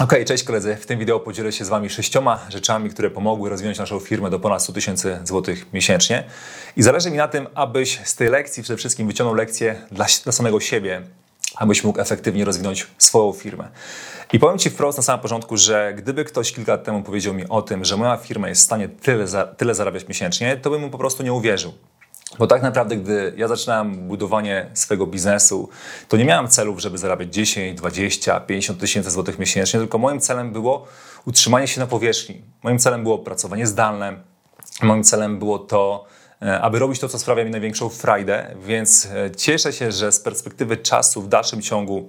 Ok, cześć koledzy. W tym wideo podzielę się z Wami sześcioma rzeczami, które pomogły rozwinąć naszą firmę do ponad 100 tysięcy złotych miesięcznie. I zależy mi na tym, abyś z tej lekcji przede wszystkim wyciągnął lekcję dla, dla samego siebie, abyś mógł efektywnie rozwinąć swoją firmę. I powiem Ci wprost na samym początku, że gdyby ktoś kilka lat temu powiedział mi o tym, że moja firma jest w stanie tyle, za, tyle zarabiać miesięcznie, to bym mu po prostu nie uwierzył. Bo tak naprawdę, gdy ja zaczynałem budowanie swojego biznesu, to nie miałem celów, żeby zarabiać 10, 20, 50 tysięcy złotych miesięcznie, tylko moim celem było utrzymanie się na powierzchni. Moim celem było pracowanie zdalne. Moim celem było to, e, aby robić to, co sprawia mi największą frajdę, więc e, cieszę się, że z perspektywy czasu w dalszym ciągu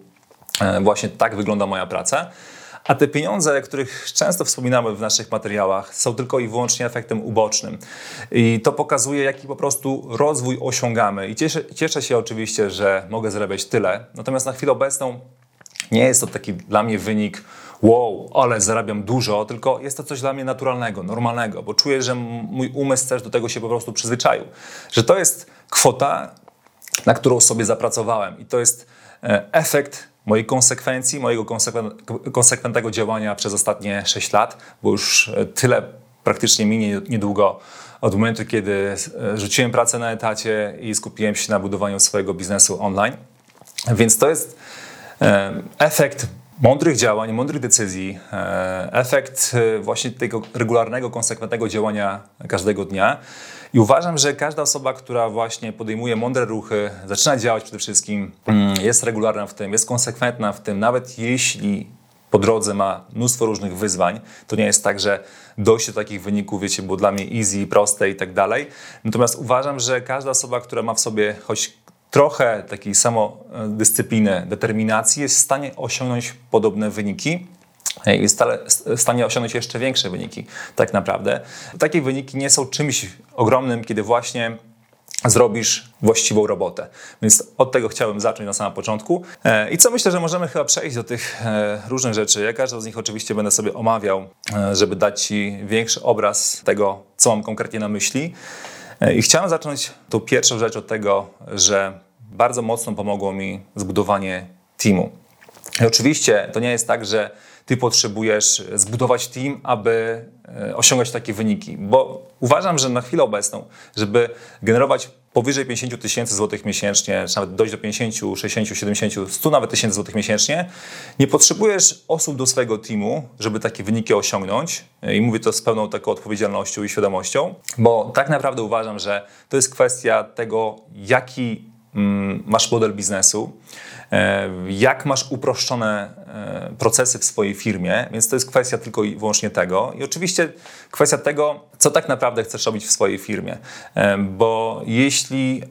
e, właśnie tak wygląda moja praca. A te pieniądze, o których często wspominamy w naszych materiałach, są tylko i wyłącznie efektem ubocznym. I to pokazuje, jaki po prostu rozwój osiągamy. I cieszę, cieszę się oczywiście, że mogę zarabiać tyle. Natomiast na chwilę obecną nie jest to taki dla mnie wynik, wow, ale zarabiam dużo, tylko jest to coś dla mnie naturalnego, normalnego, bo czuję, że mój umysł też do tego się po prostu przyzwyczaił. Że to jest kwota, na którą sobie zapracowałem i to jest e, efekt mojej konsekwencji, mojego konsekwentnego działania przez ostatnie 6 lat, bo już e, tyle praktycznie minie niedługo od momentu, kiedy e, rzuciłem pracę na etacie i skupiłem się na budowaniu swojego biznesu online. Więc to jest e, efekt mądrych działań, mądrych decyzji, efekt właśnie tego regularnego, konsekwentnego działania każdego dnia. I uważam, że każda osoba, która właśnie podejmuje mądre ruchy, zaczyna działać przede wszystkim, mm, jest regularna w tym, jest konsekwentna w tym, nawet jeśli po drodze ma mnóstwo różnych wyzwań. To nie jest tak, że dojście do takich wyników, wiecie, było dla mnie easy, proste i tak dalej. Natomiast uważam, że każda osoba, która ma w sobie choć trochę takiej samodyscypliny, determinacji, jest w stanie osiągnąć podobne wyniki jest w stanie osiągnąć jeszcze większe wyniki, tak naprawdę. Takie wyniki nie są czymś ogromnym, kiedy właśnie zrobisz właściwą robotę. Więc od tego chciałem zacząć na samym początku. E, I co myślę, że możemy chyba przejść do tych e, różnych rzeczy. Ja każdą z nich oczywiście będę sobie omawiał, e, żeby dać Ci większy obraz tego, co mam konkretnie na myśli. I chciałem zacząć tą pierwszą rzecz od tego, że bardzo mocno pomogło mi zbudowanie teamu. I oczywiście to nie jest tak, że ty potrzebujesz zbudować team, aby e, osiągać takie wyniki. Bo uważam, że na chwilę obecną, żeby generować powyżej 50 tysięcy złotych miesięcznie, czy nawet dojść do 50, 60, 70, 100 nawet tysięcy złotych miesięcznie, nie potrzebujesz osób do swojego teamu, żeby takie wyniki osiągnąć. E, I mówię to z pełną taką odpowiedzialnością i świadomością, bo tak naprawdę uważam, że to jest kwestia tego, jaki masz model biznesu, E, jak masz uproszczone e, procesy w swojej firmie, więc to jest kwestia tylko i wyłącznie tego. I oczywiście kwestia tego, co tak naprawdę chcesz robić w swojej firmie. E, bo jeśli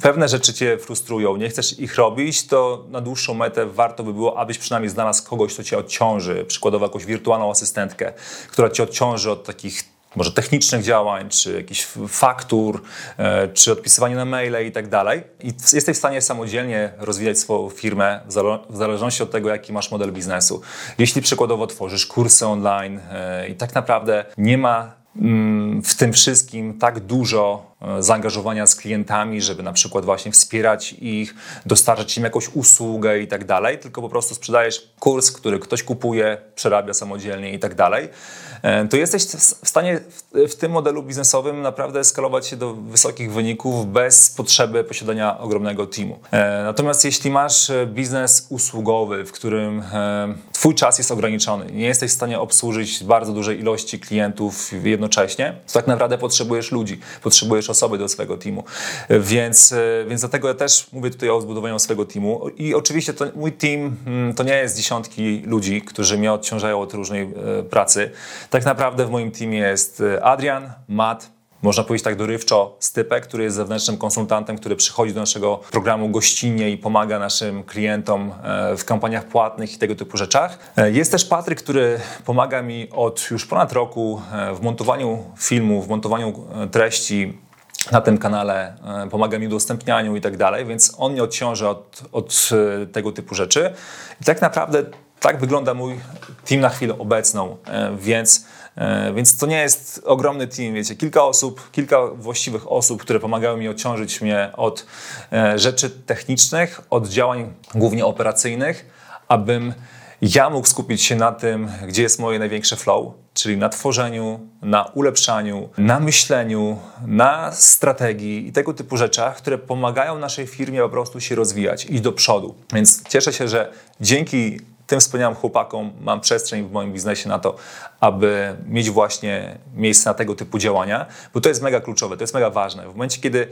pewne rzeczy cię frustrują, nie chcesz ich robić, to na dłuższą metę warto by było, abyś przynajmniej znalazł kogoś, kto cię odciąży, przykładowo jakąś wirtualną asystentkę, która cię odciąży od takich może technicznych działań, czy jakichś faktur, e, czy odpisywanie na maile i tak dalej. I jesteś w stanie samodzielnie rozwijać swoją firmę w zależności od tego, jaki masz model biznesu. Jeśli przykładowo tworzysz kursy online e, i tak naprawdę nie ma mm, w tym wszystkim tak dużo zaangażowania z klientami, żeby na przykład właśnie wspierać ich, dostarczać im jakąś usługę i tak dalej, tylko po prostu sprzedajesz kurs, który ktoś kupuje, przerabia samodzielnie i tak dalej, e, to jesteś w stanie w tym modelu biznesowym naprawdę skalować się do wysokich wyników bez potrzeby posiadania ogromnego teamu. E, natomiast jeśli masz biznes usługowy, w którym twój czas jest ograniczony, nie jesteś w stanie obsłużyć bardzo dużej ilości klientów jednocześnie, to tak naprawdę potrzebujesz ludzi, potrzebujesz osoby do swojego teamu. Więc, e, więc dlatego ja też mówię tutaj o zbudowaniu swojego teamu. I oczywiście to, mój team mm, to nie jest dziesiątki ludzi, którzy mnie odciążają od różnej e, pracy. Tak naprawdę w moim teamie jest e, Adrian, Matt, można powiedzieć tak dorywczo, Stypek, który jest zewnętrznym konsultantem, który przychodzi do naszego programu gościnnie i pomaga naszym klientom w kampaniach płatnych i tego typu rzeczach. Jest też Patryk, który pomaga mi od już ponad roku w montowaniu filmów, w montowaniu treści, na tym kanale, e, pomaga mi w udostępnianiu i tak dalej, więc on nie odciąży od, od e, tego typu rzeczy. I tak naprawdę tak wygląda mój team na chwilę obecną, e, więc, więc to nie jest ogromny team, wiecie, kilka osób, kilka właściwych osób, które pomagają mi odciążyć mnie od rzeczy technicznych, od działań głównie operacyjnych, abym ja mógł skupić się na tym, gdzie jest moje największe flow, czyli na tworzeniu, na ulepszaniu, na myśleniu, na strategii i tego typu rzeczach, które pomagają naszej firmie po prostu się rozwijać, iść do przodu. Więc cieszę się, że dzięki tym wspaniałym chłopakom mam przestrzeń w moim biznesie na to, aby mieć właśnie miejsce na tego typu działania, bo to jest mega kluczowe, to jest mega ważne. W momencie, kiedy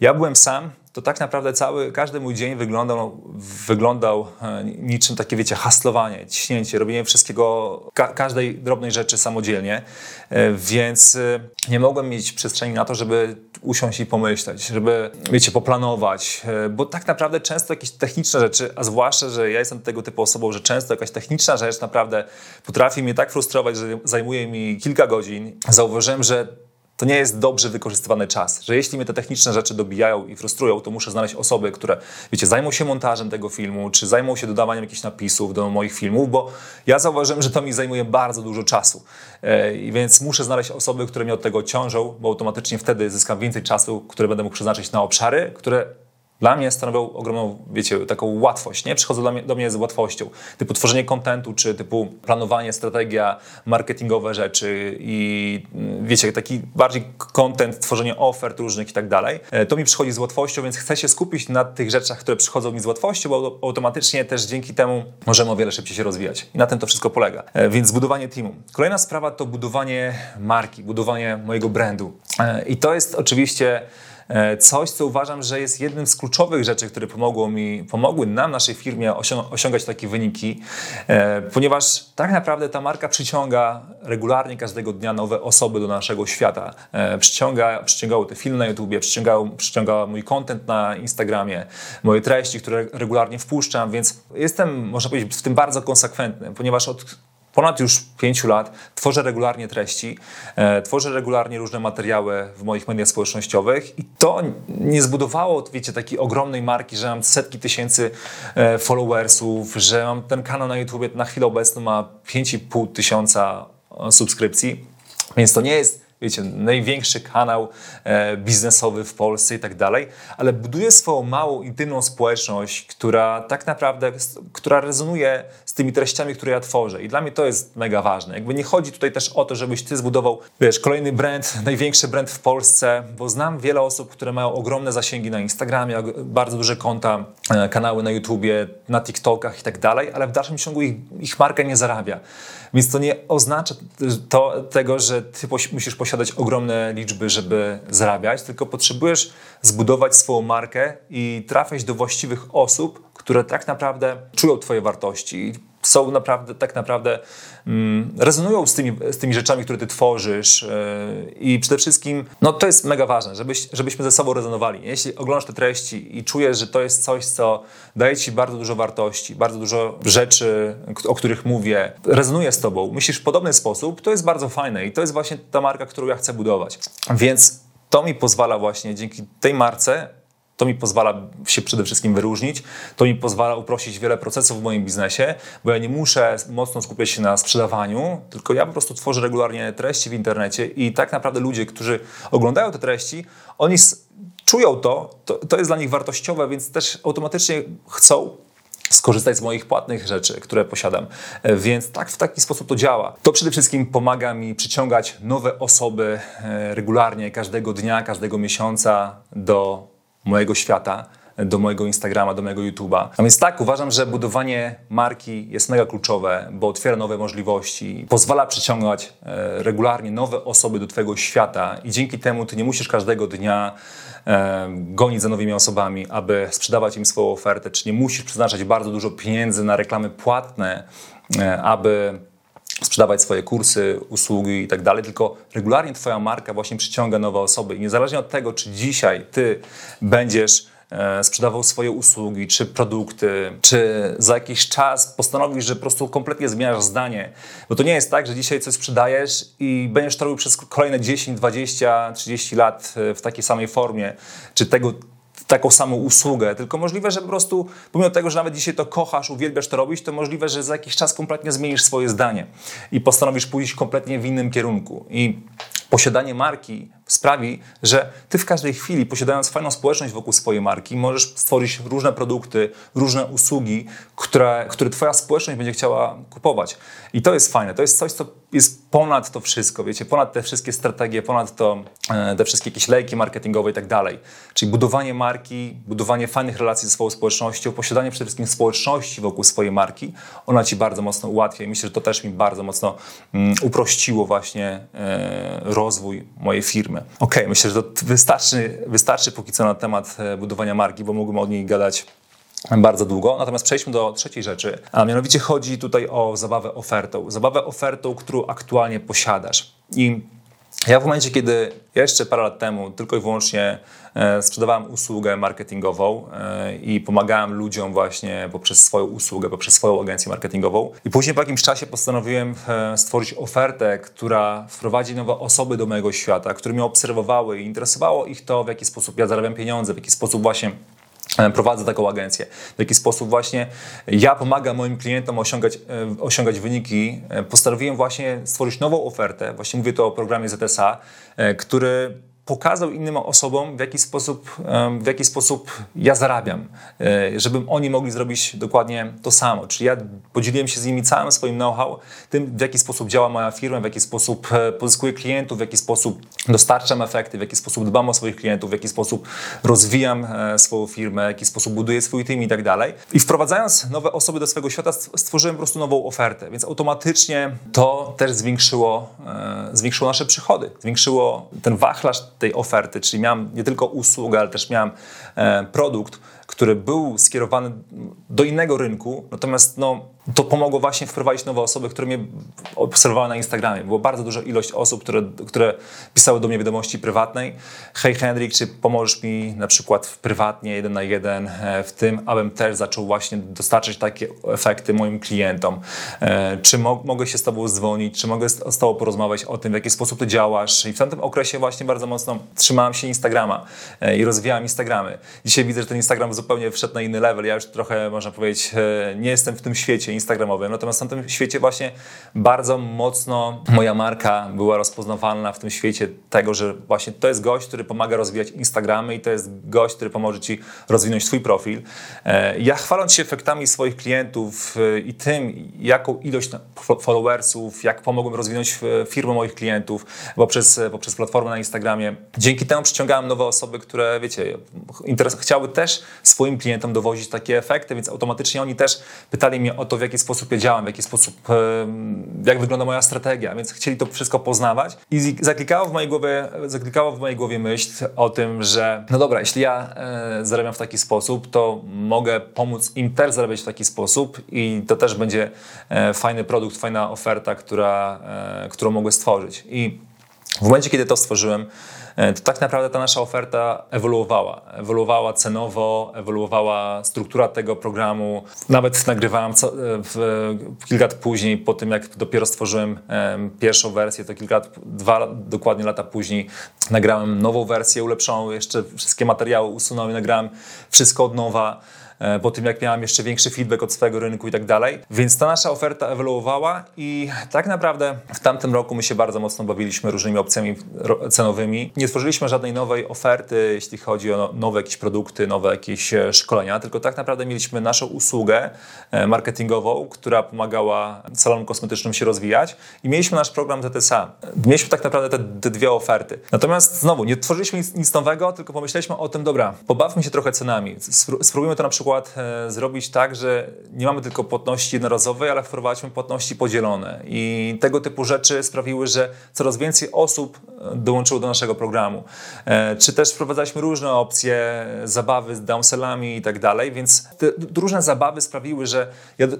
ja byłem sam, to tak naprawdę cały, każdy mój dzień wyglądał, wyglądał e, niczym takie, wiecie, haslowanie, ciśnięcie, robienie wszystkiego, ka każdej drobnej rzeczy samodzielnie, e, więc e, nie mogłem mieć przestrzeni na to, żeby usiąść i pomyśleć, żeby, wiecie, poplanować, bo tak naprawdę często jakieś techniczne rzeczy, a zwłaszcza, że ja jestem tego typu osobą, że często jakaś techniczna rzecz naprawdę potrafi mnie tak frustrować, że zajmuje mi kilka godzin. Zauważyłem, że to nie jest dobrze wykorzystywany czas. Że jeśli mnie te techniczne rzeczy dobijają i frustrują, to muszę znaleźć osoby, które, wiecie, zajmą się montażem tego filmu, czy zajmą się dodawaniem jakichś napisów do moich filmów, bo ja zauważyłem, że to mi zajmuje bardzo dużo czasu. I więc muszę znaleźć osoby, które mnie od tego ciążą, bo automatycznie wtedy zyskam więcej czasu, które będę mógł przeznaczyć na obszary, które dla mnie stanowią ogromną, wiecie, taką łatwość, nie? Przychodzą do mnie, do mnie z łatwością, typu tworzenie kontentu, czy typu planowanie, strategia, marketingowe rzeczy i mm, wiecie, taki bardziej content, tworzenie ofert różnych i tak dalej. E, to mi przychodzi z łatwością, więc chcę się skupić na tych rzeczach, które przychodzą mi z łatwością, bo automatycznie też dzięki temu możemy o wiele szybciej się rozwijać. I na tym to wszystko polega. E, więc budowanie teamu. Kolejna sprawa to budowanie marki, budowanie mojego brandu. E, I to jest oczywiście coś, co uważam, że jest jednym z kluczowych rzeczy, które pomogło mi, pomogły nam, naszej firmie osiągać takie wyniki, e, ponieważ tak naprawdę ta marka przyciąga regularnie każdego dnia nowe osoby do naszego świata. E, przyciąga, przyciągało te filmy na YouTubie, przyciągał, przyciągał mój content na Instagramie, moje treści, które regularnie wpuszczam, więc jestem, można powiedzieć, w tym bardzo konsekwentny, ponieważ od ponad już pięciu lat tworzę regularnie treści, e, tworzę regularnie różne materiały w moich mediach społecznościowych i to nie zbudowało, wiecie, takiej ogromnej marki, że mam setki tysięcy e, followersów, że mam ten kanał na YouTube na chwilę obecną ma 5,5 tysiąca e, subskrypcji, więc to nie jest wiecie, największy kanał e, biznesowy w Polsce i tak dalej, ale buduje swoją małą, intymną społeczność, która tak naprawdę, która rezonuje z tymi treściami, które ja tworzę. I dla mnie to jest mega ważne. Jakby nie chodzi tutaj też o to, żebyś ty zbudował, wiesz, kolejny brand, największy brand w Polsce, bo znam wiele osób, które mają ogromne zasięgi na Instagramie, bardzo duże konta, e, kanały na YouTubie, na TikTokach i tak dalej, ale w dalszym ciągu ich, ich marka nie zarabia. Więc to nie oznacza to, tego, że ty musisz posiadać ogromne liczby, żeby zarabiać, tylko potrzebujesz zbudować swoją markę i trafiać do właściwych osób, które tak naprawdę czują Twoje wartości są naprawdę, tak naprawdę mm, rezonują z tymi, z tymi rzeczami, które ty tworzysz yy, i przede wszystkim, no to jest mega ważne, żebyś, żebyśmy ze sobą rezonowali. Jeśli oglądasz te treści i czujesz, że to jest coś, co daje ci bardzo dużo wartości, bardzo dużo rzeczy, o których mówię, rezonuje z tobą, myślisz w podobny sposób, to jest bardzo fajne i to jest właśnie ta marka, którą ja chcę budować. Więc to mi pozwala właśnie dzięki tej marce to mi pozwala się przede wszystkim wyróżnić, to mi pozwala uprościć wiele procesów w moim biznesie, bo ja nie muszę mocno skupiać się na sprzedawaniu, tylko ja po prostu tworzę regularnie treści w internecie i tak naprawdę ludzie, którzy oglądają te treści, oni czują to, to, to jest dla nich wartościowe, więc też automatycznie chcą skorzystać z moich płatnych rzeczy, które posiadam. Więc tak w taki sposób to działa. To przede wszystkim pomaga mi przyciągać nowe osoby e, regularnie, każdego dnia, każdego miesiąca do mojego świata, do mojego Instagrama, do mojego YouTube'a. A więc tak, uważam, że budowanie marki jest mega kluczowe, bo otwiera nowe możliwości, pozwala przyciągać e, regularnie nowe osoby do Twojego świata i dzięki temu Ty nie musisz każdego dnia e, gonić za nowymi osobami, aby sprzedawać im swoją ofertę, czy nie musisz przeznaczać bardzo dużo pieniędzy na reklamy płatne, e, aby sprzedawać swoje kursy, usługi i tak dalej, tylko regularnie Twoja marka właśnie przyciąga nowe osoby i niezależnie od tego, czy dzisiaj Ty będziesz e, sprzedawał swoje usługi czy produkty, czy za jakiś czas postanowisz, że po prostu kompletnie zmieniasz zdanie. Bo to nie jest tak, że dzisiaj coś sprzedajesz i będziesz to robił przez kolejne 10, 20, 30 lat e, w takiej samej formie, czy tego taką samą usługę, tylko możliwe, że po prostu, pomimo tego, że nawet dzisiaj to kochasz, uwielbiasz to robić, to możliwe, że za jakiś czas kompletnie zmienisz swoje zdanie i postanowisz pójść kompletnie w innym kierunku. I posiadanie marki sprawi, że ty w każdej chwili, posiadając fajną społeczność wokół swojej marki, możesz stworzyć różne produkty, różne usługi, które, które twoja społeczność będzie chciała kupować. I to jest fajne. To jest coś, co jest ponad to wszystko, wiecie, ponad te wszystkie strategie, ponad to, e, te wszystkie jakieś lejki marketingowe i tak dalej. Czyli budowanie marki, budowanie fajnych relacji ze swoją społecznością, posiadanie przede wszystkim społeczności wokół swojej marki, ona ci bardzo mocno ułatwia i myślę, że to też mi bardzo mocno um, uprościło właśnie e, rozwój mojej firmy. Ok, myślę, że to wystarczy, wystarczy póki co na temat e, budowania marki, bo mógłbym o niej gadać bardzo długo. Natomiast przejdźmy do trzeciej rzeczy, a mianowicie chodzi tutaj o zabawę ofertą. Zabawę ofertą, którą aktualnie posiadasz. I ja w momencie, kiedy jeszcze parę lat temu tylko i wyłącznie e, sprzedawałem usługę marketingową e, i pomagałem ludziom właśnie poprzez swoją usługę, poprzez swoją agencję marketingową. I później po jakimś czasie postanowiłem e, stworzyć ofertę, która wprowadzi nowe osoby do mojego świata, które mnie obserwowały i interesowało ich to, w jaki sposób ja zarabiam pieniądze, w jaki sposób właśnie prowadzę taką agencję. W jaki sposób właśnie ja pomagam moim klientom osiągać, e, osiągać wyniki. E, postanowiłem właśnie stworzyć nową ofertę, właśnie mówię tu o programie ZSA, który pokazał innym osobom, w jaki sposób, w jaki sposób ja zarabiam, e, żeby oni mogli zrobić dokładnie to samo. Czyli ja podzieliłem się z nimi całym swoim know-how, tym, w jaki sposób działa moja firma, w jaki sposób e, pozyskuję klientów, w jaki sposób dostarczam efekty, w jaki sposób dbam o swoich klientów, w jaki sposób rozwijam e, swoją firmę, w jaki sposób buduję swój team i tak dalej. I wprowadzając nowe osoby do swojego świata, stworzyłem po prostu nową ofertę, więc automatycznie to też zwiększyło, zwiększyło nasze przychody, zwiększyło ten wachlarz tej oferty, czyli miałem nie tylko usługę, ale też miałem e, produkt, który był skierowany do innego rynku, natomiast no, to pomogło właśnie wprowadzić nowe osoby, które mnie obserwowały na Instagramie. Było bardzo duża ilość osób, które, które pisały do mnie wiadomości prywatnej. Hej Henryk, czy pomożesz mi na przykład prywatnie, jeden na jeden e, w tym, abym też zaczął właśnie dostarczać takie efekty moim klientom? E, czy mo mogę się z Tobą dzwonić? Czy mogę z Tobą porozmawiać o tym, w jaki sposób Ty działasz? I w tamtym okresie właśnie bardzo mocno trzymałem się Instagrama e, i rozwijałem Instagramy. Dzisiaj widzę, że ten Instagram zupełnie wszedł na inny level. Ja już trochę, można powiedzieć, nie jestem w tym świecie instagramowym. Natomiast na tym świecie właśnie bardzo mocno moja marka była rozpoznawalna w tym świecie tego, że właśnie to jest gość, który pomaga rozwijać Instagramy i to jest gość, który pomoże Ci rozwinąć swój profil. E, ja chwaląc się efektami swoich klientów e, i tym, jaką ilość followersów, jak pomogłem rozwinąć e, firmę moich klientów poprzez, poprzez platformę na Instagramie, dzięki temu przyciągałem nowe osoby, które, wiecie, interes, chciały też swoim klientom dowozić takie efekty, więc automatycznie oni też pytali mnie o to, w jaki sposób ja działam, w jaki sposób, jak wygląda moja strategia, więc chcieli to wszystko poznawać i zaklikało w mojej głowie, zaklikało w mojej głowie myśl o tym, że no dobra, jeśli ja e, zarabiam w taki sposób, to mogę pomóc im też zarabiać w taki sposób i to też będzie e, fajny produkt, fajna oferta, która, e, którą mogę stworzyć. I w momencie, kiedy to stworzyłem, to tak naprawdę ta nasza oferta ewoluowała. Ewoluowała cenowo, ewoluowała struktura tego programu. Nawet nagrywałem e, w, kilka lat później, po tym jak dopiero stworzyłem pierwszą wersję, to kilka, dwa dokładnie lata później nagrałem nową wersję, ulepszoną, jeszcze wszystkie materiały usunąłem, nagrałem wszystko od nowa. E, po tym jak miałem jeszcze większy feedback od swojego rynku i tak dalej. Więc ta nasza oferta ewoluowała i tak naprawdę w tamtym roku my się bardzo mocno bawiliśmy różnymi opcjami cenowymi. Nie tworzyliśmy żadnej nowej oferty, jeśli chodzi o no, nowe jakieś produkty, nowe jakieś e, szkolenia, tylko tak naprawdę mieliśmy naszą usługę e, marketingową, która pomagała salonom kosmetycznym się rozwijać i mieliśmy nasz program TTSA. Mieliśmy tak naprawdę te, te dwie oferty. Natomiast znowu, nie tworzyliśmy nic, nic nowego, tylko pomyśleliśmy o tym, dobra, pobawmy się trochę cenami. Spróbujmy to na przykład przykład e, zrobić tak, że nie mamy tylko płatności jednorazowej, ale wprowadzimy płatności podzielone. I tego typu rzeczy sprawiły, że coraz więcej osób e, dołączyło do naszego programu. E, czy też wprowadzaliśmy różne opcje, zabawy z downsellami i tak dalej, więc te różne zabawy sprawiły, że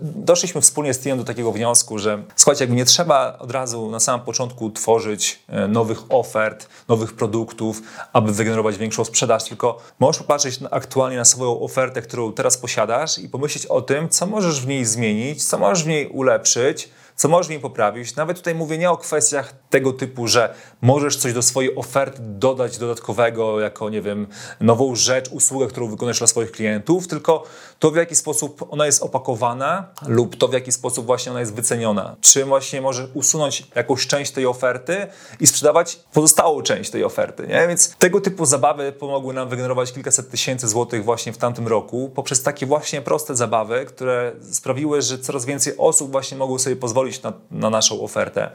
doszliśmy wspólnie z Tiem do takiego wniosku, że słuchajcie, jakby nie trzeba od razu na samym początku tworzyć nowych ofert, nowych produktów, aby wygenerować większą sprzedaż, tylko możesz popatrzeć aktualnie na swoją ofertę, którą teraz posiadasz i pomyśleć o tym, co możesz w niej zmienić, co możesz w niej ulepszyć, co możesz mi poprawić. Nawet tutaj mówię nie o kwestiach tego typu, że możesz coś do swojej oferty dodać dodatkowego, jako, nie wiem, nową rzecz, usługę, którą wykonujesz dla swoich klientów, tylko to, w jaki sposób ona jest opakowana lub to, w jaki sposób właśnie ona jest wyceniona. Czy właśnie możesz usunąć jakąś część tej oferty i sprzedawać pozostałą część tej oferty, nie? Więc tego typu zabawy pomogły nam wygenerować kilkaset tysięcy złotych właśnie w tamtym roku poprzez takie właśnie proste zabawy, które sprawiły, że coraz więcej osób właśnie mogło sobie pozwolić na, na naszą ofertę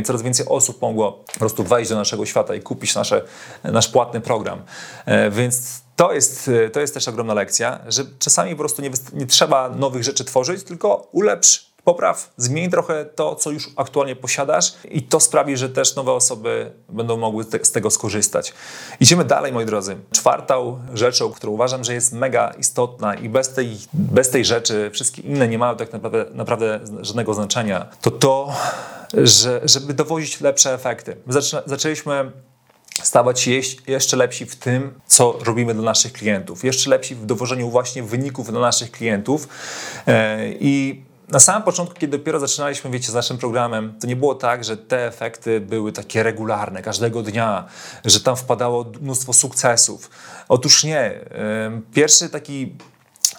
i coraz więcej osób mogło po prostu wejść do naszego świata i kupić nasze, nasz płatny program. E, więc to jest, to jest też ogromna lekcja, że czasami po prostu nie, nie trzeba nowych rzeczy tworzyć, tylko ulepsz popraw, zmień trochę to, co już aktualnie posiadasz i to sprawi, że też nowe osoby będą mogły z tego skorzystać. Idziemy dalej, moi drodzy. Czwartą rzeczą, którą uważam, że jest mega istotna i bez tej, bez tej rzeczy wszystkie inne nie mają tak naprawdę, naprawdę żadnego znaczenia, to to, że, żeby dowozić lepsze efekty. My zaczęliśmy stawać jeszcze lepsi w tym, co robimy dla naszych klientów, jeszcze lepsi w dowożeniu właśnie wyników dla naszych klientów e, i na samym początku, kiedy dopiero zaczynaliśmy, wiecie, z naszym programem, to nie było tak, że te efekty były takie regularne, każdego dnia, że tam wpadało mnóstwo sukcesów. Otóż nie. Pierwszy taki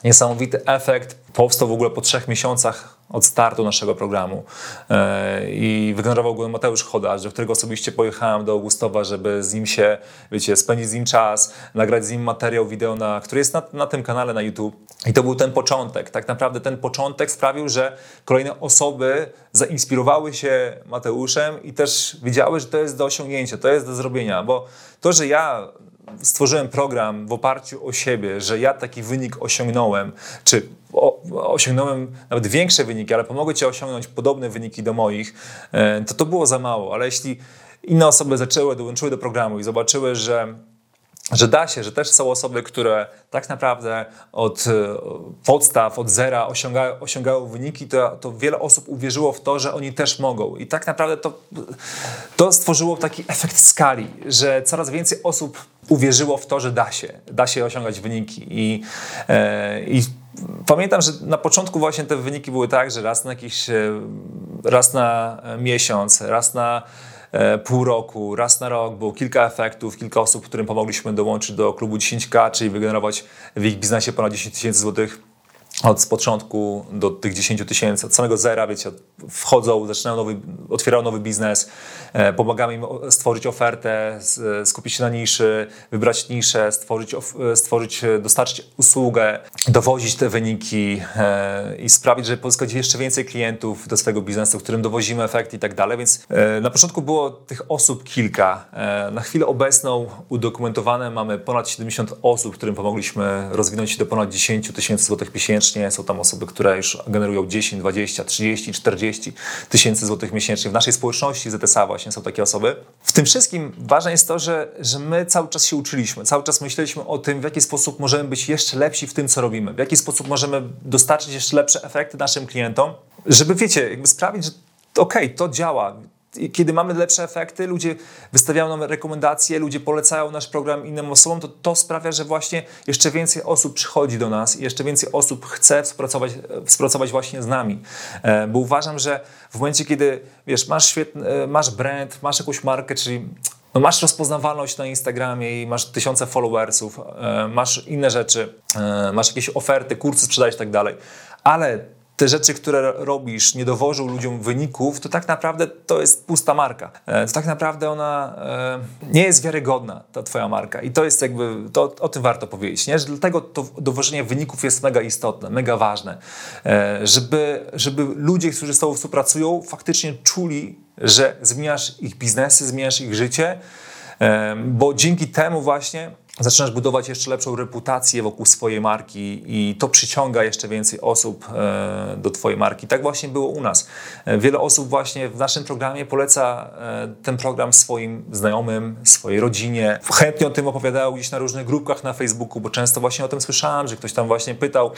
niesamowity efekt powstał w ogóle po trzech miesiącach od startu naszego programu e, i wygenerował go Mateusz Chodarz, do którego osobiście pojechałem do Augustowa, żeby z nim się, wiecie, spędzić z nim czas, nagrać z nim materiał wideo, na, który jest na, na tym kanale na YouTube. I to był ten początek. Tak naprawdę ten początek sprawił, że kolejne osoby zainspirowały się Mateuszem i też wiedziały, że to jest do osiągnięcia, to jest do zrobienia, bo to, że ja stworzyłem program w oparciu o siebie, że ja taki wynik osiągnąłem, czy osiągnąłem nawet większe wyniki, ale pomogę Ci osiągnąć podobne wyniki do moich, e, to to było za mało. Ale jeśli inne osoby zaczęły, dołączyły do programu i zobaczyły, że że da się, że też są osoby, które tak naprawdę od e, podstaw, od zera osiągają, osiągają wyniki, to, to wiele osób uwierzyło w to, że oni też mogą. I tak naprawdę to, to stworzyło taki efekt skali, że coraz więcej osób uwierzyło w to, że da się, da się osiągać wyniki. I, e, i pamiętam, że na początku właśnie te wyniki były tak, że raz na jakiś, e, raz na miesiąc, raz na E, pół roku, raz na rok, było kilka efektów, kilka osób, którym pomogliśmy dołączyć do klubu 10K, czyli wygenerować w ich biznesie ponad 10 tysięcy złotych od początku do tych 10 tysięcy, od samego zera, wiecie, wchodzą, zaczynają nowy, otwierają nowy biznes, e, pomagamy im stworzyć ofertę, skupić się na niszy, wybrać niszę, stworzyć, e, stworzyć, e, dostarczyć usługę, dowozić te wyniki i sprawić, żeby pozyskać jeszcze więcej klientów do swojego biznesu, którym dowozimy efekty i tak dalej. Więc na początku było tych osób kilka. Na chwilę obecną udokumentowane mamy ponad 70 osób, którym pomogliśmy rozwinąć się do ponad 10 tysięcy złotych miesięcznie miesięcznie. Są tam osoby, które już generują 10, 20, 30, 40 tysięcy złotych miesięcznie. W naszej społeczności ZSA właśnie są takie osoby. W tym wszystkim ważne jest to, że, że my cały czas się uczyliśmy, cały czas myśleliśmy o tym, w jaki sposób możemy być jeszcze lepsi w tym, co robimy, w jaki sposób możemy dostarczyć jeszcze lepsze efekty naszym klientom, żeby, wiecie, jakby sprawić, że okej, okay, to działa, kiedy mamy lepsze efekty, ludzie wystawiają nam rekomendacje, ludzie polecają nasz program innym osobom, to to sprawia, że właśnie jeszcze więcej osób przychodzi do nas i jeszcze więcej osób chce współpracować, współpracować właśnie z nami. E, bo uważam, że w momencie, kiedy wiesz, masz, świetny, e, masz brand, masz jakąś markę, czyli no masz rozpoznawalność na Instagramie i masz tysiące followersów, e, masz inne rzeczy, masz jakieś oferty, kursy sprzedajesz i tak dalej, ale te rzeczy, które robisz, nie dowożą ludziom wyników, to tak naprawdę to jest pusta marka. E, to tak naprawdę ona e, nie jest wiarygodna, ta twoja marka. I to jest jakby, to, o tym warto powiedzieć, nie? że dlatego to dowożenie wyników jest mega istotne, mega ważne, e, żeby, żeby ludzie, którzy z tobą współpracują, faktycznie czuli, że zmieniasz ich biznesy, zmieniasz ich życie, bo dzięki temu właśnie zaczynasz budować jeszcze lepszą reputację wokół swojej marki i to przyciąga jeszcze więcej osób e, do Twojej marki. Tak właśnie było u nas. E, wiele osób właśnie w naszym programie poleca e, ten program swoim znajomym, swojej rodzinie. Chętnie o tym opowiadają gdzieś na różnych grupkach na Facebooku, bo często właśnie o tym słyszałem, że ktoś tam właśnie pytał,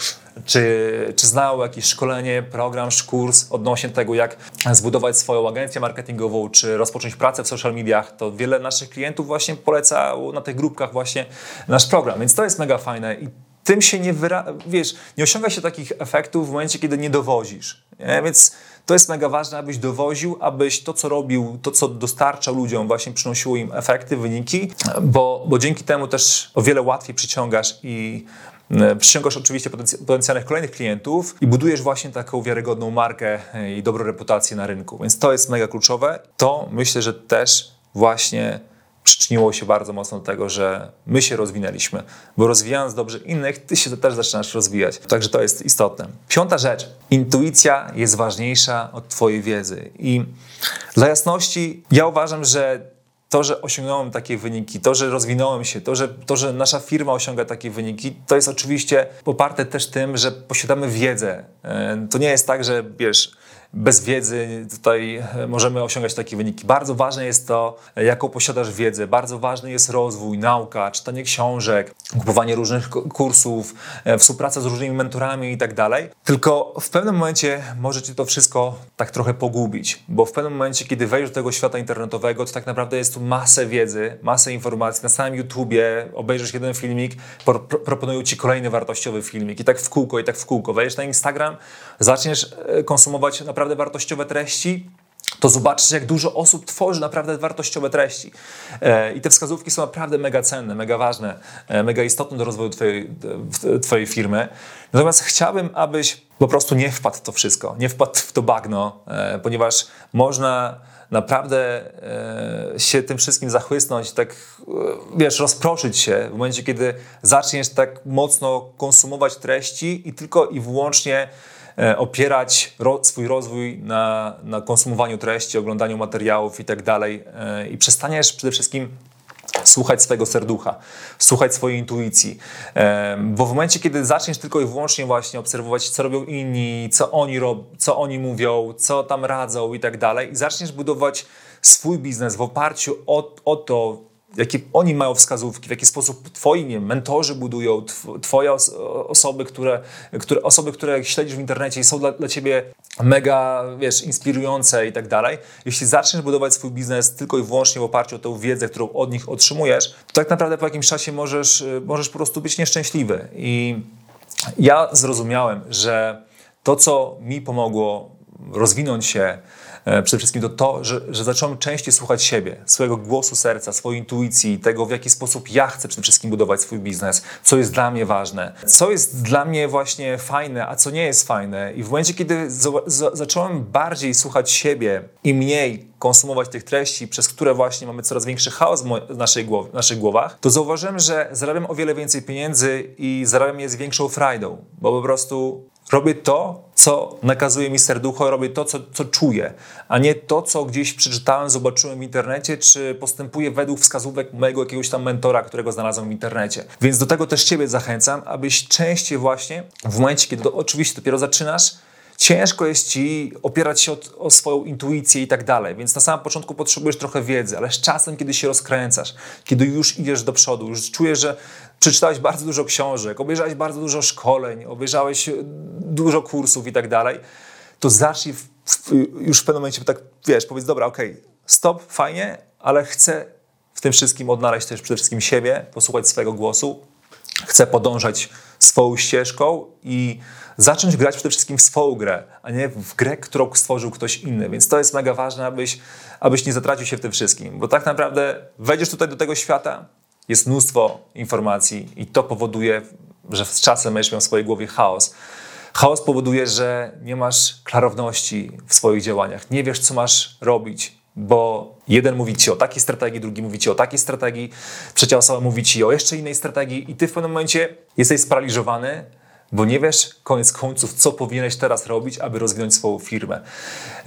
czy, czy znał jakieś szkolenie, program, kurs odnośnie tego, jak zbudować swoją agencję marketingową, czy rozpocząć pracę w social mediach. To wiele naszych klientów właśnie polecało na tych grupkach właśnie nasz program, więc to jest mega fajne i tym się nie wyra... wiesz, nie osiąga się takich efektów w momencie, kiedy nie dowozisz. Nie? Więc to jest mega ważne, abyś dowoził, abyś to, co robił, to, co dostarczał ludziom, właśnie przynosiło im efekty, wyniki, bo, bo dzięki temu też o wiele łatwiej przyciągasz i e, Przyciągasz oczywiście potencjalnych kolejnych klientów i budujesz właśnie taką wiarygodną markę e, i dobrą reputację na rynku. Więc to jest mega kluczowe. To myślę, że też właśnie przyczyniło się bardzo mocno do tego, że my się rozwinęliśmy, bo rozwijając dobrze innych, ty się też zaczynasz rozwijać. Także to jest istotne. Piąta rzecz. Intuicja jest ważniejsza od twojej wiedzy. I dla jasności, ja uważam, że to, że osiągnąłem takie wyniki, to, że rozwinąłem się, to że, to, że nasza firma osiąga takie wyniki, to jest oczywiście poparte też tym, że posiadamy wiedzę. E, to nie jest tak, że wiesz, bez wiedzy tutaj możemy osiągać takie wyniki. Bardzo ważne jest to, jaką posiadasz wiedzę, bardzo ważny jest rozwój, nauka, czytanie książek, kupowanie różnych kursów, e, współpraca z różnymi mentorami i tak dalej. Tylko w pewnym momencie może cię to wszystko tak trochę pogubić, bo w pewnym momencie, kiedy wejdziesz do tego świata internetowego, to tak naprawdę jest tu masę wiedzy, masę informacji. Na samym YouTubie obejrzysz jeden filmik, pro proponują ci kolejny wartościowy filmik i tak w kółko, i tak w kółko. Wejdziesz na Instagram, zaczniesz e, konsumować naprawdę wartościowe treści, to zobaczysz, jak dużo osób tworzy naprawdę wartościowe treści. E, I te wskazówki są naprawdę mega cenne, mega ważne, e, mega istotne do rozwoju twojej, twojej firmy. Natomiast chciałbym, abyś po prostu nie wpadł w to wszystko, nie wpadł w to bagno, e, ponieważ można naprawdę się tym wszystkim zachłysnąć, tak wiesz, rozproszyć się w momencie, kiedy zaczniesz tak mocno konsumować treści i tylko i wyłącznie E, opierać ro, swój rozwój na, na konsumowaniu treści, oglądaniu materiałów i tak dalej e, i przestaniesz przede wszystkim słuchać swojego serducha, słuchać swojej intuicji. E, bo w momencie, kiedy zaczniesz tylko i wyłącznie właśnie obserwować, co robią inni, co oni, rob, co oni mówią, co tam radzą i tak dalej, i zaczniesz budować swój biznes w oparciu o, o to, jakie oni mają wskazówki, w jaki sposób twoi nie, mentorzy budują, twoje osoby, które, które, osoby, które śledzisz w internecie i są dla, dla ciebie mega, wiesz, inspirujące i tak dalej. Jeśli zaczniesz budować swój biznes tylko i wyłącznie w oparciu o tę wiedzę, którą od nich otrzymujesz, to tak naprawdę po jakimś czasie możesz, możesz po prostu być nieszczęśliwy. I ja zrozumiałem, że to, co mi pomogło rozwinąć się, przede wszystkim to to, że, że zacząłem częściej słuchać siebie, swojego głosu serca, swojej intuicji, tego w jaki sposób ja chcę przede wszystkim budować swój biznes, co jest dla mnie ważne, co jest dla mnie właśnie fajne, a co nie jest fajne. I w momencie, kiedy zacząłem bardziej słuchać siebie i mniej konsumować tych treści, przez które właśnie mamy coraz większy chaos w naszej głowie, naszych głowach, to zauważyłem, że zarabiam o wiele więcej pieniędzy i zarabiam je z większą frajdą, bo po prostu robię to, co nakazuje mi serducho, robię to, co, co czuję, a nie to, co gdzieś przeczytałem, zobaczyłem w internecie, czy postępuję według wskazówek mojego jakiegoś tam mentora, którego znalazłem w internecie. Więc do tego też Ciebie zachęcam, abyś częściej właśnie, w momencie, kiedy to oczywiście dopiero zaczynasz, ciężko jest ci opierać się o, swoją intuicję i tak dalej, więc na samym początku potrzebujesz trochę wiedzy, ale z czasem, kiedy się rozkręcasz, kiedy już idziesz do przodu, już czujesz, że przeczytałeś bardzo dużo książek, obejrzałeś bardzo dużo szkoleń, obejrzałeś e, dużo kursów i tak dalej, to zacznij w, w, już w pewnym momencie tak, wiesz, powiedz, dobra, okej, okay, stop, fajnie, ale chcę w tym wszystkim odnaleźć też przede wszystkim siebie, posłuchać swojego głosu, chcę podążać swoją ścieżką i zacząć grać przede wszystkim w swoją grę, a nie w grę, którą stworzył ktoś inny. Więc to jest mega ważne, abyś, abyś nie zatracił się w tym wszystkim, bo tak naprawdę wejdziesz tutaj do tego świata, jest mnóstwo informacji i to powoduje, że z czasem będziesz miał w swojej głowie chaos. Chaos powoduje, że nie masz klarowności w swoich działaniach, nie wiesz, co masz robić, bo jeden mówi ci o takiej strategii, drugi mówi ci o takiej strategii, trzecia osoba mówi ci o jeszcze innej strategii, i ty w pewnym momencie jesteś sparaliżowany, bo nie wiesz koniec końców, co powinieneś teraz robić, aby rozwinąć swoją firmę.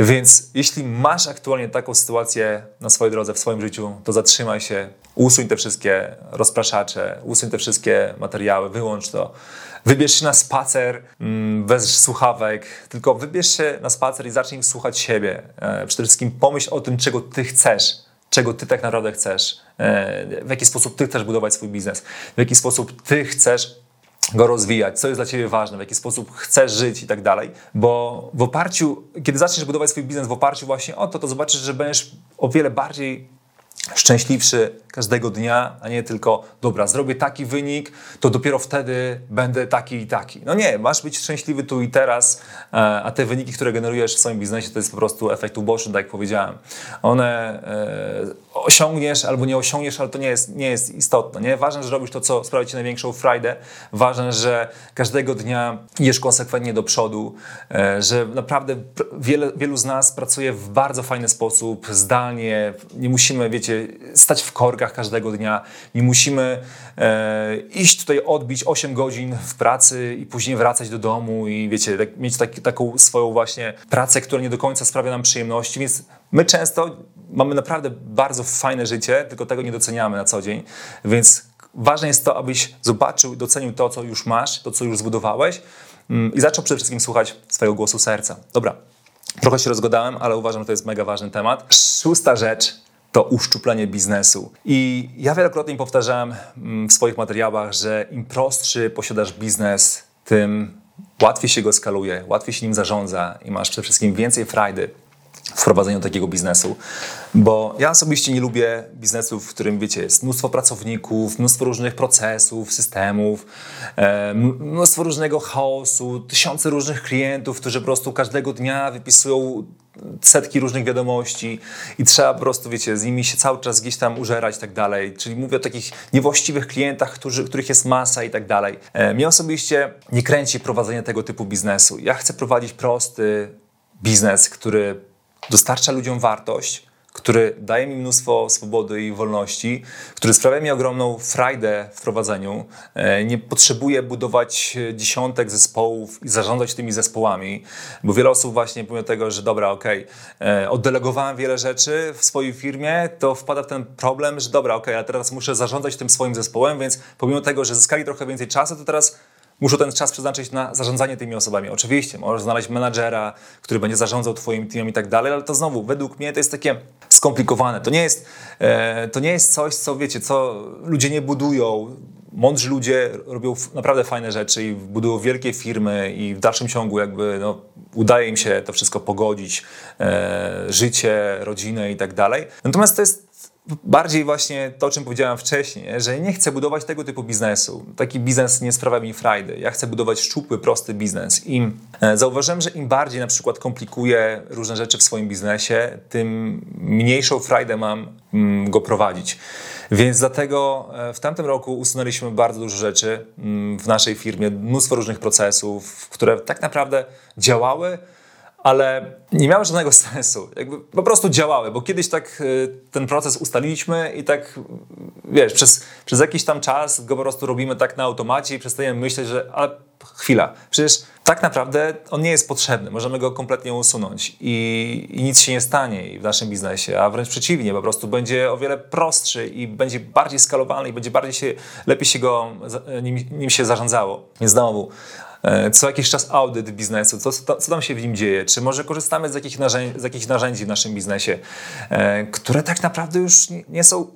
Więc jeśli masz aktualnie taką sytuację na swojej drodze, w swoim życiu, to zatrzymaj się, usuń te wszystkie rozpraszacze, usuń te wszystkie materiały, wyłącz to. Wybierz się na spacer mm, bez słuchawek, tylko wybierz się na spacer i zacznij słuchać siebie. E, przede wszystkim pomyśl o tym, czego ty chcesz czego ty tak naprawdę chcesz, e, w jaki sposób ty chcesz budować swój biznes, w jaki sposób ty chcesz go rozwijać, co jest dla ciebie ważne, w jaki sposób chcesz żyć i tak dalej, bo w oparciu, kiedy zaczniesz budować swój biznes w oparciu właśnie o to, to zobaczysz, że będziesz o wiele bardziej szczęśliwszy każdego dnia, a nie tylko, dobra, zrobię taki wynik, to dopiero wtedy będę taki i taki. No nie, masz być szczęśliwy tu i teraz, e, a te wyniki, które generujesz w swoim biznesie, to jest po prostu efekt uboczny, tak jak powiedziałem. One e, osiągniesz albo nie osiągniesz, ale to nie jest, nie jest istotne. Nie? Ważne, że robisz to, co sprawia ci największą frajdę. Ważne, że każdego dnia idziesz konsekwentnie do przodu, e, że naprawdę wiele, wielu z nas pracuje w bardzo fajny sposób, zdalnie. Nie musimy, wiecie, stać w korkach każdego dnia. Nie musimy e, iść tutaj odbić 8 godzin w pracy i później wracać do domu i wiecie, tak, mieć tak, taką swoją właśnie pracę, która nie do końca sprawia nam przyjemności, więc my często mamy naprawdę bardzo fajne życie, tylko tego nie doceniamy na co dzień, więc ważne jest to, abyś zobaczył, docenił to, co już masz, to, co już zbudowałeś mm, i zaczął przede wszystkim słuchać swojego głosu serca. Dobra, trochę się rozgadałem, ale uważam, że to jest mega ważny temat. Szósta rzecz to uszczuplenie biznesu. I ja wielokrotnie powtarzałem mm, w swoich materiałach, że im prostszy posiadasz biznes, tym łatwiej się go skaluje, łatwiej się nim zarządza i masz przede wszystkim więcej frajdy w prowadzeniu takiego biznesu, bo ja osobiście nie lubię biznesów, w którym, wiecie, jest mnóstwo pracowników, mnóstwo różnych procesów, systemów, e, mnóstwo różnego chaosu, tysiące różnych klientów, którzy po prostu każdego dnia wypisują setki różnych wiadomości i trzeba po prostu, wiecie, z nimi się cały czas gdzieś tam użerać i tak dalej. Czyli mówię o takich niewłaściwych klientach, którzy, których jest masa i tak dalej. E, mnie osobiście nie kręci prowadzenie tego typu biznesu. Ja chcę prowadzić prosty biznes, który dostarcza ludziom wartość, który daje mi mnóstwo swobody i wolności, który sprawia mi ogromną frajdę w prowadzeniu. E, nie potrzebuję budować dziesiątek zespołów i zarządzać tymi zespołami, bo wiele osób właśnie pomimo tego, że dobra, okej, okay, oddelegowałem wiele rzeczy w swojej firmie, to wpada w ten problem, że dobra, okej, okay, a teraz muszę zarządzać tym swoim zespołem, więc pomimo tego, że zyskali trochę więcej czasu, to teraz muszą ten czas przeznaczyć na zarządzanie tymi osobami. Oczywiście, możesz znaleźć menadżera, który będzie zarządzał twoim teamem i tak dalej, ale to znowu, według mnie to jest takie skomplikowane. To nie jest, e, to nie jest coś, co wiecie, co ludzie nie budują. Mądrzy ludzie robią naprawdę fajne rzeczy i budują wielkie firmy i w dalszym ciągu jakby no, udaje im się to wszystko pogodzić, e, życie, rodzinę i tak dalej. Natomiast to jest bardziej właśnie to, o czym powiedziałem wcześniej, że nie chcę budować tego typu biznesu. Taki biznes nie sprawia mi frajdy. Ja chcę budować szczupły, prosty biznes. I e, zauważyłem, że im bardziej na przykład komplikuję różne rzeczy w swoim biznesie, tym mniejszą frajdę mam mm, go prowadzić. Więc dlatego e, w tamtym roku usunęliśmy bardzo dużo rzeczy mm, w naszej firmie, mnóstwo różnych procesów, które tak naprawdę działały, ale nie miały żadnego sensu. Jakby po prostu działały, bo kiedyś tak y, ten proces ustaliliśmy i tak, wiesz, przez, przez jakiś tam czas go po prostu robimy tak na automacie i przestajemy myśleć, że ale chwila, przecież tak naprawdę on nie jest potrzebny, możemy go kompletnie usunąć i, i nic się nie stanie w naszym biznesie, a wręcz przeciwnie, po prostu będzie o wiele prostszy i będzie bardziej skalowalny i będzie bardziej się, lepiej się go, nim, nim się zarządzało. Więc znowu, co jakiś czas audyt biznesu, co, co tam się w nim dzieje, czy może korzystamy z jakichś narzędzi, jakichś narzędzi w naszym biznesie, e, które tak naprawdę już nie, nie są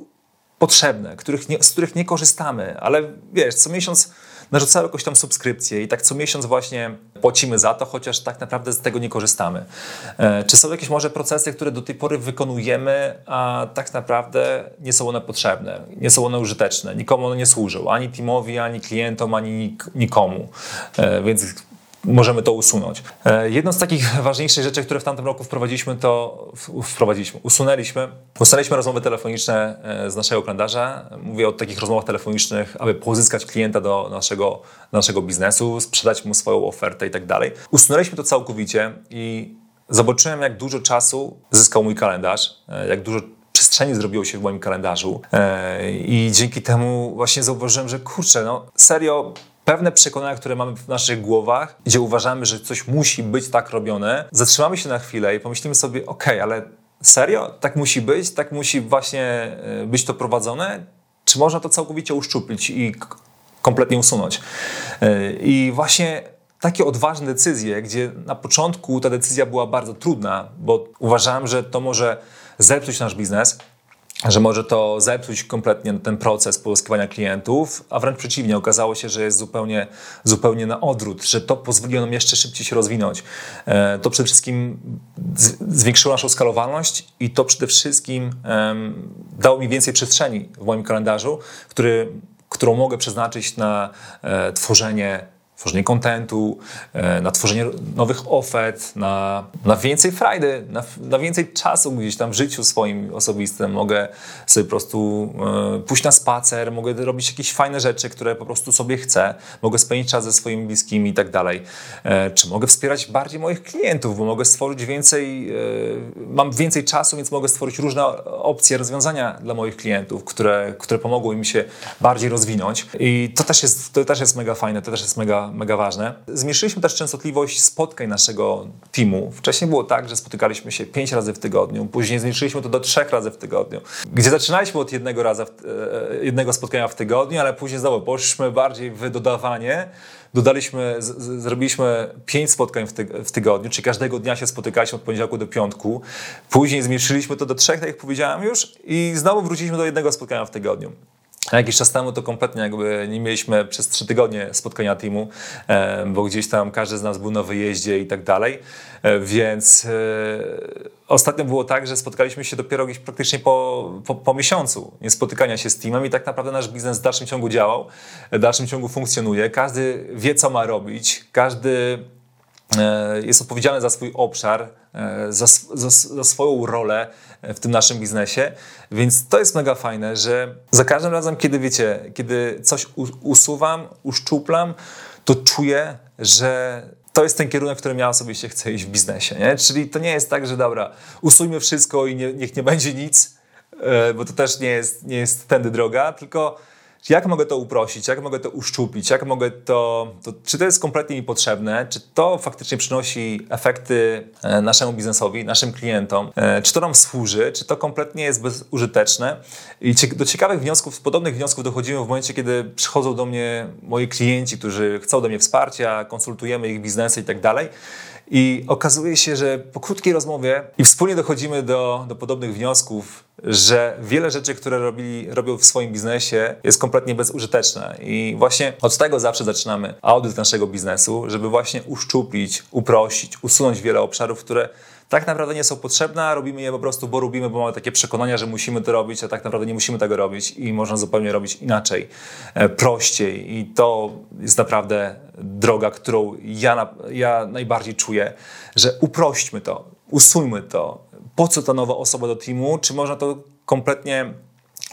potrzebne, których nie, z których nie korzystamy, ale wiesz, co miesiąc narzucały jakąś tam subskrypcję i tak co miesiąc właśnie płacimy za to, chociaż tak naprawdę z tego nie korzystamy. E, czy są jakieś może procesy, które do tej pory wykonujemy, a tak naprawdę nie są one potrzebne, nie są one użyteczne, nikomu one nie służą, ani teamowi, ani klientom, ani nikomu. E, więc możemy to usunąć. E, jedną z takich ważniejszych rzeczy, które w tamtym roku wprowadziliśmy, to wprowadziliśmy, usunęliśmy. Usunęliśmy rozmowy telefoniczne e, z naszego kalendarza. Mówię o takich rozmowach telefonicznych, aby pozyskać klienta do naszego, naszego biznesu, sprzedać mu swoją ofertę i tak dalej. Usunęliśmy to całkowicie i zobaczyłem, jak dużo czasu zyskał mój kalendarz, e, jak dużo przestrzeni zrobiło się w moim kalendarzu i dzięki temu właśnie zauważyłem, że kurczę, no serio pewne przekonania, które mamy w naszych głowach, gdzie uważamy, że coś musi być tak robione, zatrzymamy się na chwilę i pomyślimy sobie, ok, ale serio? Tak musi być? Tak musi właśnie e, być to prowadzone? Czy można to całkowicie uszczuplić i kompletnie usunąć? E, I właśnie takie odważne decyzje, gdzie na początku ta decyzja była bardzo trudna, bo uważałem, że to może zepsuć nasz biznes, że może to zepsuć kompletnie ten proces pozyskiwania klientów, a wręcz przeciwnie, okazało się, że jest zupełnie, zupełnie na odwrót, że to pozwoliło nam jeszcze szybciej się rozwinąć. E, to przede wszystkim zwiększyło naszą skalowalność i to przede wszystkim dało mi więcej przestrzeni w moim kalendarzu, który, którą mogę przeznaczyć na e, tworzenie tworzenie kontentu, e, na tworzenie nowych ofert, na, na więcej frajdy, na, na, więcej czasu gdzieś tam w życiu swoim osobistym. Mogę sobie po prostu e, pójść na spacer, mogę robić jakieś fajne rzeczy, które po prostu sobie chcę, mogę spędzić czas ze swoimi bliskimi i tak dalej. E, czy mogę wspierać bardziej moich klientów, bo mogę stworzyć więcej, mam więcej czasu, więc mogę stworzyć różne opcje, rozwiązania dla moich klientów, które, które pomogą im się bardziej rozwinąć. I to też jest, to też jest mega fajne, to też jest mega mega, ważne. Zmniejszyliśmy też częstotliwość spotkań naszego teamu. Wcześniej było tak, że spotykaliśmy się pięć razy w tygodniu, później zmniejszyliśmy to do trzech razy w tygodniu. Gdzie zaczynaliśmy od jednego, raza w, e, jednego spotkania w tygodniu, ale później znowu poszliśmy bardziej w dodawanie, dodaliśmy, z, z, zrobiliśmy pięć spotkań w, w, tygodniu, czyli każdego dnia się spotykaliśmy od poniedziałku do piątku. Później zmniejszyliśmy to do trzech, tak jak powiedziałem już, i znowu wróciliśmy do jednego spotkania w tygodniu. Jakiś czas temu to kompletnie jakby nie mieliśmy przez trzy tygodnie spotkania teamu, e, bo gdzieś tam każdy z nas był na wyjeździe i tak dalej. E, więc e, ostatnio było tak, że spotkaliśmy się dopiero gdzieś praktycznie po, po, po miesiącu nie spotykania się z teamem i tak naprawdę nasz biznes w dalszym ciągu działał, w dalszym ciągu funkcjonuje. Każdy wie, co ma robić, każdy jest odpowiedzialny za swój obszar, za, za, za swoją rolę w tym naszym biznesie. Więc to jest mega fajne, że za każdym razem, kiedy wiecie, kiedy coś usuwam, uszczuplam, to czuję, że to jest ten kierunek, w którym ja sobie się chcę iść w biznesie. Nie? Czyli to nie jest tak, że dobra, usujmy wszystko i nie, niech nie będzie nic, e, bo to też nie jest, nie jest tędy droga, tylko jak mogę to uprościć, jak mogę to uszczuplić, jak mogę to, to, czy to jest kompletnie mi potrzebne, czy to faktycznie przynosi efekty e, naszemu biznesowi, naszym klientom, e, czy to nam służy, czy to kompletnie jest bezużyteczne. I do ciekawych wniosków, podobnych wniosków dochodzimy w momencie, kiedy przychodzą do mnie moi klienci, którzy chcą do mnie wsparcia, konsultujemy ich biznesy i tak dalej. I okazuje się, że po krótkiej rozmowie i wspólnie dochodzimy do, do podobnych wniosków, że wiele rzeczy, które robili, robią w swoim biznesie, jest kompletnie bezużyteczne. I właśnie od tego zawsze zaczynamy audyt naszego biznesu, żeby właśnie uszczuplić, uprościć, usunąć wiele obszarów, które tak naprawdę nie są potrzebne, robimy je po prostu, bo robimy, bo mamy takie przekonania, że musimy to robić, a tak naprawdę nie musimy tego robić i można zupełnie robić inaczej, e, prościej. I to jest naprawdę droga, którą ja, ja najbardziej czuję, że uprośćmy to, usuńmy to. Po co ta nowa osoba do teamu? Czy można to kompletnie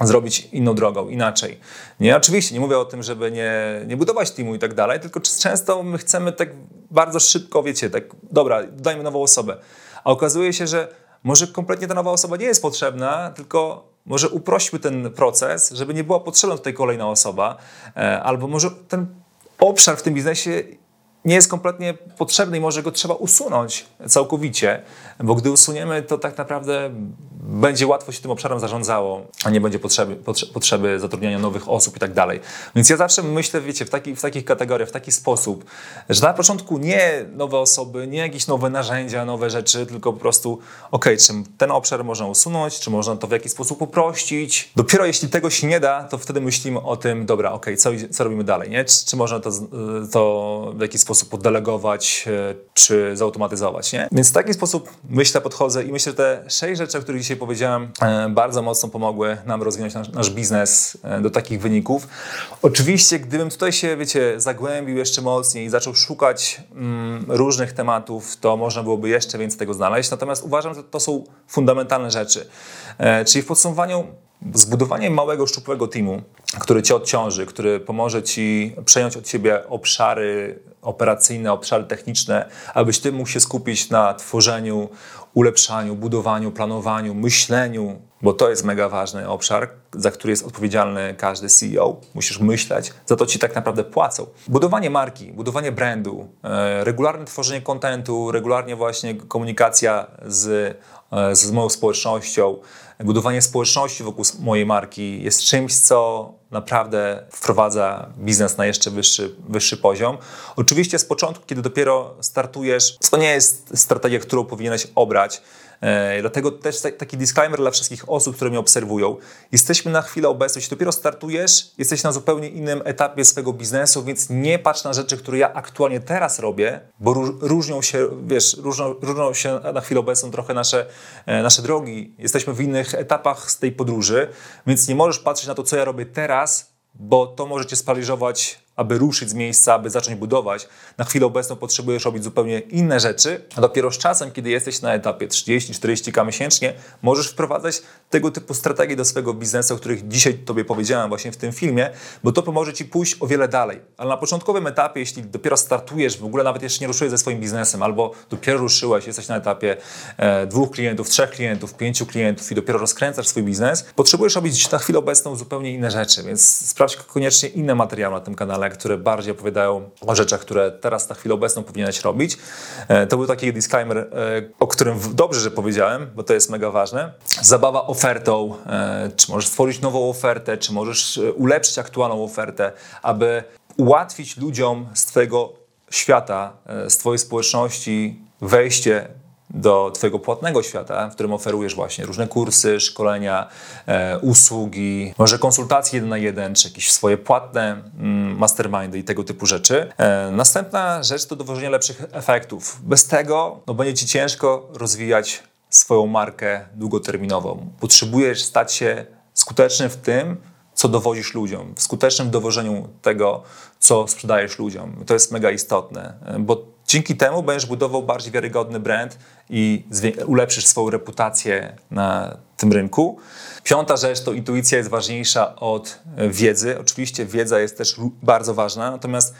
zrobić inną drogą, inaczej. Nie, oczywiście nie mówię o tym, żeby nie, nie budować teamu i tak dalej, tylko często my chcemy tak bardzo szybko, wiecie, tak, dobra, dajmy nową osobę. A okazuje się, że może kompletnie ta nowa osoba nie jest potrzebna, tylko może uprośćmy ten proces, żeby nie była potrzebna tutaj kolejna osoba, e, albo może ten obszar w tym biznesie nie jest kompletnie potrzebny i może go trzeba usunąć całkowicie, bo gdy usuniemy, to tak naprawdę będzie łatwo się tym obszarem zarządzało, a nie będzie potrzeby, potrzeby zatrudniania nowych osób i tak dalej. Więc ja zawsze myślę, wiecie, w, taki, w takich kategoriach, w taki sposób, że na początku nie nowe osoby, nie jakieś nowe narzędzia, nowe rzeczy, tylko po prostu, ok, czy ten obszar można usunąć, czy można to w jakiś sposób uprościć. Dopiero jeśli tego się nie da, to wtedy myślimy o tym, dobra, ok, co, co robimy dalej, nie? Czy, czy można to, to w jakiś sposób poddelegować, e, czy zautomatyzować, nie? Więc w taki sposób myślę, podchodzę i myślę, że te sześć rzeczy, o których dzisiaj powiedziałem, e, bardzo mocno pomogły nam rozwinąć nasz, nasz biznes e, do takich wyników. Oczywiście, gdybym tutaj się, wiecie, zagłębił jeszcze mocniej i zaczął szukać mm, różnych tematów, to można byłoby jeszcze więcej tego znaleźć. Natomiast uważam, że to są fundamentalne rzeczy. E, czyli w podsumowaniu Zbudowanie małego, szczupłego teamu, który cię odciąży, który pomoże ci przejąć od ciebie obszary operacyjne, obszary techniczne, abyś ty mógł się skupić na tworzeniu, ulepszaniu, budowaniu, planowaniu, myśleniu, bo to jest mega ważny obszar, za który jest odpowiedzialny każdy CEO. Musisz myśleć, za to ci tak naprawdę płacą. Budowanie marki, budowanie brandu, e, regularne tworzenie kontentu, regularnie właśnie komunikacja z, e, z moją społecznością, budowanie społeczności wokół mojej marki jest czymś, co naprawdę wprowadza biznes na jeszcze wyższy, wyższy poziom. Oczywiście z początku, kiedy dopiero startujesz, to nie jest strategia, którą powinieneś obrać, dlatego też taki disclaimer dla wszystkich osób, które mnie obserwują. Jesteśmy na chwilę obecną, jeśli dopiero startujesz, jesteś na zupełnie innym etapie swojego biznesu, więc nie patrz na rzeczy, które ja aktualnie teraz robię, bo różnią się, wiesz, różnią się na chwilę obecną trochę nasze, e, nasze drogi. Jesteśmy w innych etapach z tej podróży, więc nie możesz patrzeć na to, co ja robię teraz, bo to może cię sparaliżować aby ruszyć z miejsca, aby zacząć budować, na chwilę obecną potrzebujesz robić zupełnie inne rzeczy, a dopiero z czasem, kiedy jesteś na etapie 30-40k miesięcznie, możesz wprowadzać tego typu strategie do swojego biznesu, o których dzisiaj Tobie powiedziałem właśnie w tym filmie, bo to pomoże Ci pójść o wiele dalej. Ale na początkowym etapie, jeśli dopiero startujesz, w ogóle nawet jeszcze nie ruszyłeś ze swoim biznesem, albo dopiero ruszyłeś, jesteś na etapie e, dwóch klientów, trzech klientów, pięciu klientów i dopiero rozkręcasz swój biznes, potrzebujesz robić na chwilę obecną zupełnie inne rzeczy, więc sprawdź koniecznie inne materiały na tym kanale, które bardziej opowiadają o rzeczach, które teraz na chwilę obecną powinieneś robić. E, to był taki disclaimer, e, o którym dobrze, że powiedziałem, bo to jest mega ważne. Zabawa ofertą, e, czy możesz stworzyć nową ofertę, czy możesz ulepszyć aktualną ofertę, aby ułatwić ludziom z Twojego świata, z Twojej społeczności wejście do Twojego płatnego świata, w którym oferujesz właśnie różne kursy, szkolenia, e, usługi, może konsultacje jeden na jeden, czy jakieś swoje płatne mm, mastermindy i tego typu rzeczy. E, następna rzecz to dowożenie lepszych efektów. Bez tego no, będzie Ci ciężko rozwijać swoją markę długoterminową. Potrzebujesz stać się skuteczny w tym, co dowozisz ludziom, w skutecznym dowożeniu tego, co sprzedajesz ludziom. To jest mega istotne, e, bo Dzięki temu będziesz budował bardziej wiarygodny brand i ulepszysz swoją reputację na tym rynku. Piąta rzecz to intuicja jest ważniejsza od wiedzy. Oczywiście wiedza jest też bardzo ważna, natomiast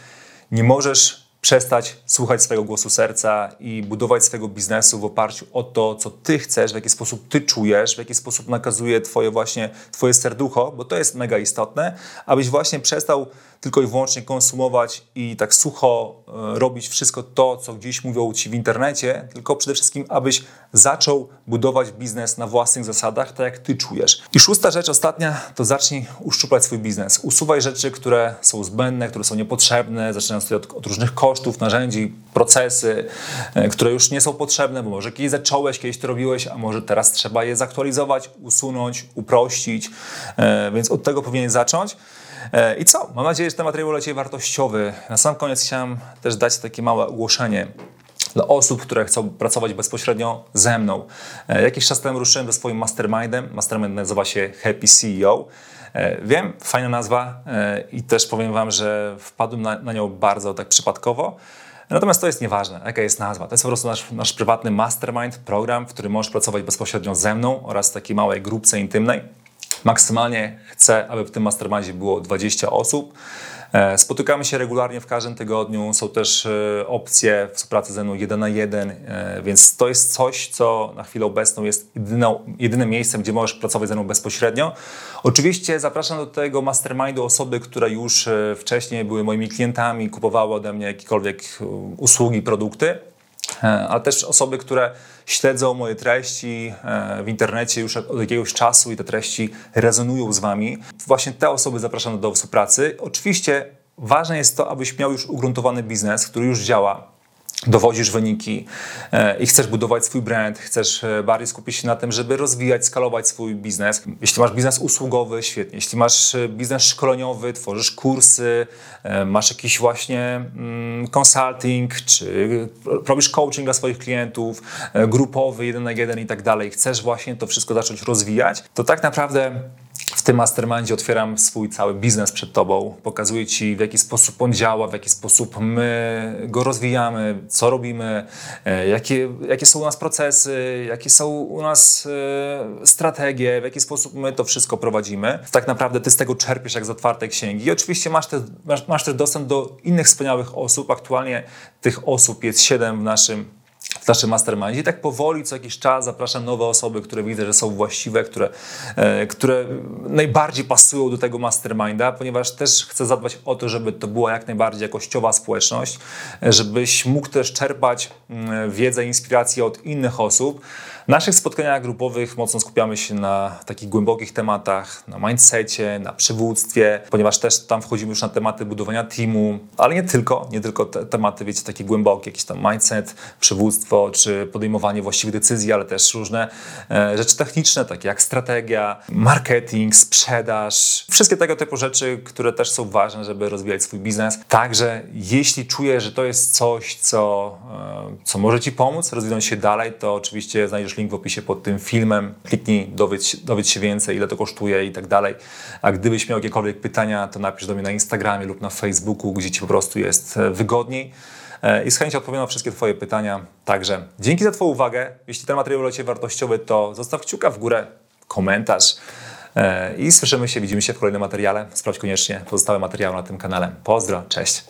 nie możesz przestać słuchać swojego głosu serca i budować swojego biznesu w oparciu o to, co ty chcesz, w jaki sposób ty czujesz, w jaki sposób nakazuje twoje właśnie twoje serducho, bo to jest mega istotne, abyś właśnie przestał tylko i wyłącznie konsumować i tak sucho e, robić wszystko to, co gdzieś mówią ci w internecie, tylko przede wszystkim, abyś zaczął budować biznes na własnych zasadach, tak jak ty czujesz. I szósta rzecz, ostatnia, to zacznij uszczuplać swój biznes. Usuwaj rzeczy, które są zbędne, które są niepotrzebne, zaczynając od, od różnych kosztów, narzędzi, procesy, e, które już nie są potrzebne, bo może kiedyś zacząłeś, kiedyś to robiłeś, a może teraz trzeba je zaktualizować, usunąć, uprościć, e, więc od tego powinien zacząć. E, I co? Mam nadzieję, że ten materiał był wartościowy. Na sam koniec chciałem też dać takie małe ogłoszenie dla osób, które chcą pracować bezpośrednio ze mną. E, jakiś czas temu ruszyłem ze swoim mastermindem. Mastermind nazywa się Happy CEO. E, wiem, fajna nazwa i też powiem Wam, że wpadłem na, na nią bardzo tak przypadkowo. Natomiast to jest nieważne, jaka jest nazwa. To jest po prostu nasz, nasz prywatny mastermind, program, w którym możesz pracować bezpośrednio ze mną oraz w takiej małej grupce intymnej. Maksymalnie chcę, aby w tym mastermindzie było 20 osób. E, spotykamy się regularnie w każdym tygodniu. Są też e, opcje współpracy ze mną jeden na jeden, e, więc to jest coś, co na chwilę obecną jest jedyną, jedynym miejscem, gdzie możesz pracować ze mną bezpośrednio. Oczywiście zapraszam do tego mastermindu osoby, które już wcześniej były moimi klientami, kupowały ode mnie jakiekolwiek usługi, produkty. Ale też osoby, które śledzą moje treści e, w internecie już od jakiegoś czasu i te treści rezonują z Wami. Właśnie te osoby zapraszam do współpracy. Oczywiście ważne jest to, abyś miał już ugruntowany biznes, który już działa, dowodzisz wyniki e, i chcesz budować swój brand, chcesz e, bardziej skupić się na tym, żeby rozwijać, skalować swój biznes. Jeśli masz biznes usługowy, świetnie. Jeśli masz e, biznes szkoleniowy, tworzysz kursy, masz jakiś właśnie mm, consulting, czy robisz coaching dla swoich klientów, grupowy, jeden na jeden i tak dalej, chcesz właśnie to wszystko zacząć rozwijać, to tak naprawdę w tym mastermindzie otwieram swój cały biznes przed Tobą, pokazuję Ci w jaki sposób on działa, w jaki sposób my go rozwijamy, co robimy, e, jakie, jakie są u nas procesy, jakie są u nas e, strategie, w jaki sposób my to wszystko prowadzimy. Tak naprawdę Ty z tego czerpiesz jak z otwartej księgi i oczywiście masz, te, masz, masz też dostęp do innych wspaniałych osób. Aktualnie tych osób jest siedem w naszym w naszym mastermindzie. I tak powoli co jakiś czas zapraszam nowe osoby, które widzę, że są właściwe, które, e, które najbardziej pasują do tego masterminda, ponieważ też chcę zadbać o to, żeby to była jak najbardziej jakościowa społeczność, żebyś mógł też czerpać mm, wiedzę, inspirację od innych osób, W naszych spotkaniach grupowych mocno skupiamy się na takich głębokich tematach, na mindsetie, na przywództwie, ponieważ też tam wchodzimy już na tematy budowania teamu, ale nie tylko, nie tylko te tematy, wiecie, takie głębokie, jakiś tam mindset, przywództwo, czy podejmowanie właściwych decyzji, ale też różne e, rzeczy techniczne, takie jak strategia, marketing, sprzedaż, wszystkie tego typu rzeczy, które też są ważne, żeby rozwijać swój biznes. Także jeśli czujesz, że to jest coś, co, e, co może Ci pomóc rozwinąć się dalej, to oczywiście znajdziesz link w opisie pod tym filmem. Kliknij, dowiedz, dowiedz się więcej, ile to kosztuje i tak dalej. A gdybyś miał jakiekolwiek pytania, to napisz do mnie na Instagramie lub na Facebooku, gdzie Ci po prostu jest e, wygodniej. E, I z chęcią odpowiem na wszystkie Twoje pytania. Także dzięki za Twoją uwagę. Jeśli ten materiał dla wartościowy, to zostaw kciuka w górę, komentarz. E, I słyszymy się, widzimy się w kolejnym materiale. Sprawdź koniecznie pozostałe materiały na tym kanale. Pozdro, cześć.